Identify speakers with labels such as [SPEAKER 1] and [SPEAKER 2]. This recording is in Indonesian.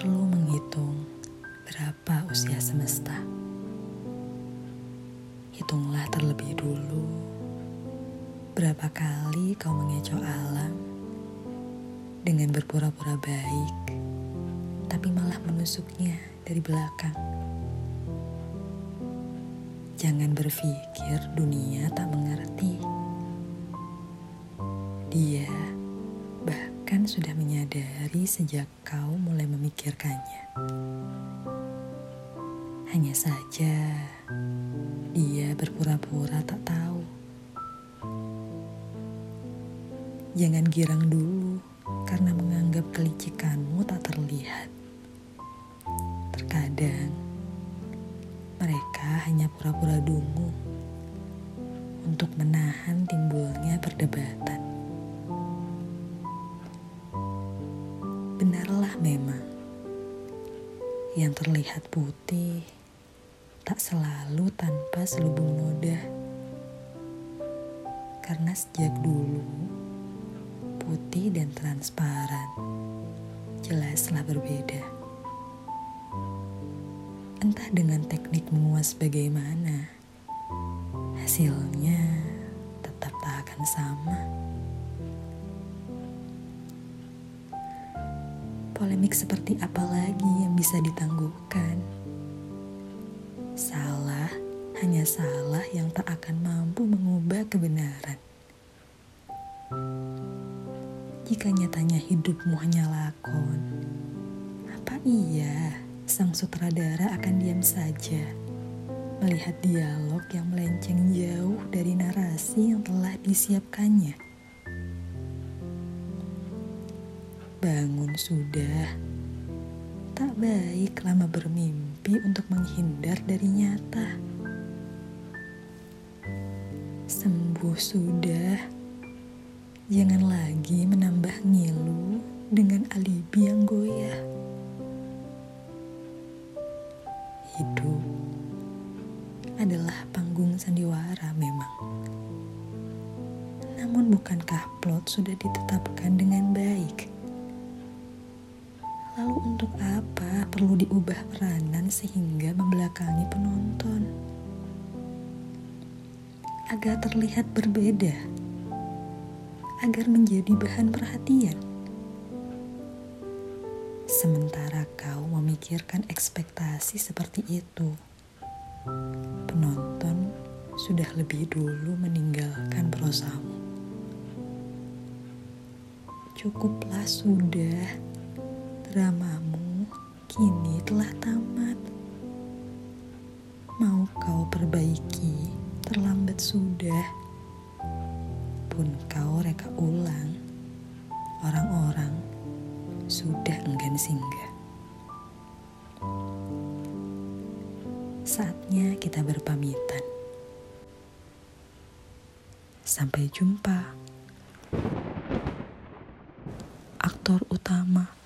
[SPEAKER 1] perlu menghitung berapa usia semesta. Hitunglah terlebih dulu berapa kali kau mengecoh alam dengan berpura-pura baik, tapi malah menusuknya dari belakang. Jangan berpikir dunia tak mengerti. Dia bahkan sudah menyadari sejak kau mulai memikirkannya. Hanya saja dia berpura-pura tak tahu. Jangan girang dulu karena menganggap kelicikanmu tak terlihat. Terkadang mereka hanya pura-pura dungu untuk menahan timbulnya perdebatan. Benarlah memang, yang terlihat putih tak selalu tanpa selubung noda. Karena sejak dulu, putih dan transparan jelaslah berbeda. Entah dengan teknik menguas bagaimana, hasilnya tetap tak akan sama. Polemik seperti apa lagi yang bisa ditangguhkan? Salah hanya salah yang tak akan mampu mengubah kebenaran. Jika nyatanya hidupmu hanya lakon, apa iya sang sutradara akan diam saja melihat dialog yang melenceng jauh dari narasi yang telah disiapkannya? Bangun sudah. Tak baik lama bermimpi untuk menghindar dari nyata. Sembuh sudah. Jangan lagi menambah ngilu dengan alibi yang goyah. Hidup adalah panggung sandiwara memang. Namun bukankah plot sudah ditetapkan dengan baik? Untuk apa perlu diubah peranan sehingga membelakangi penonton? Agar terlihat berbeda, agar menjadi bahan perhatian. Sementara kau memikirkan ekspektasi seperti itu, penonton sudah lebih dulu meninggalkan prosamu. Cukuplah sudah Dramamu kini telah tamat. Mau kau perbaiki, terlambat sudah. Pun kau reka ulang, orang-orang sudah enggan singgah. Saatnya kita berpamitan. Sampai jumpa. Aktor utama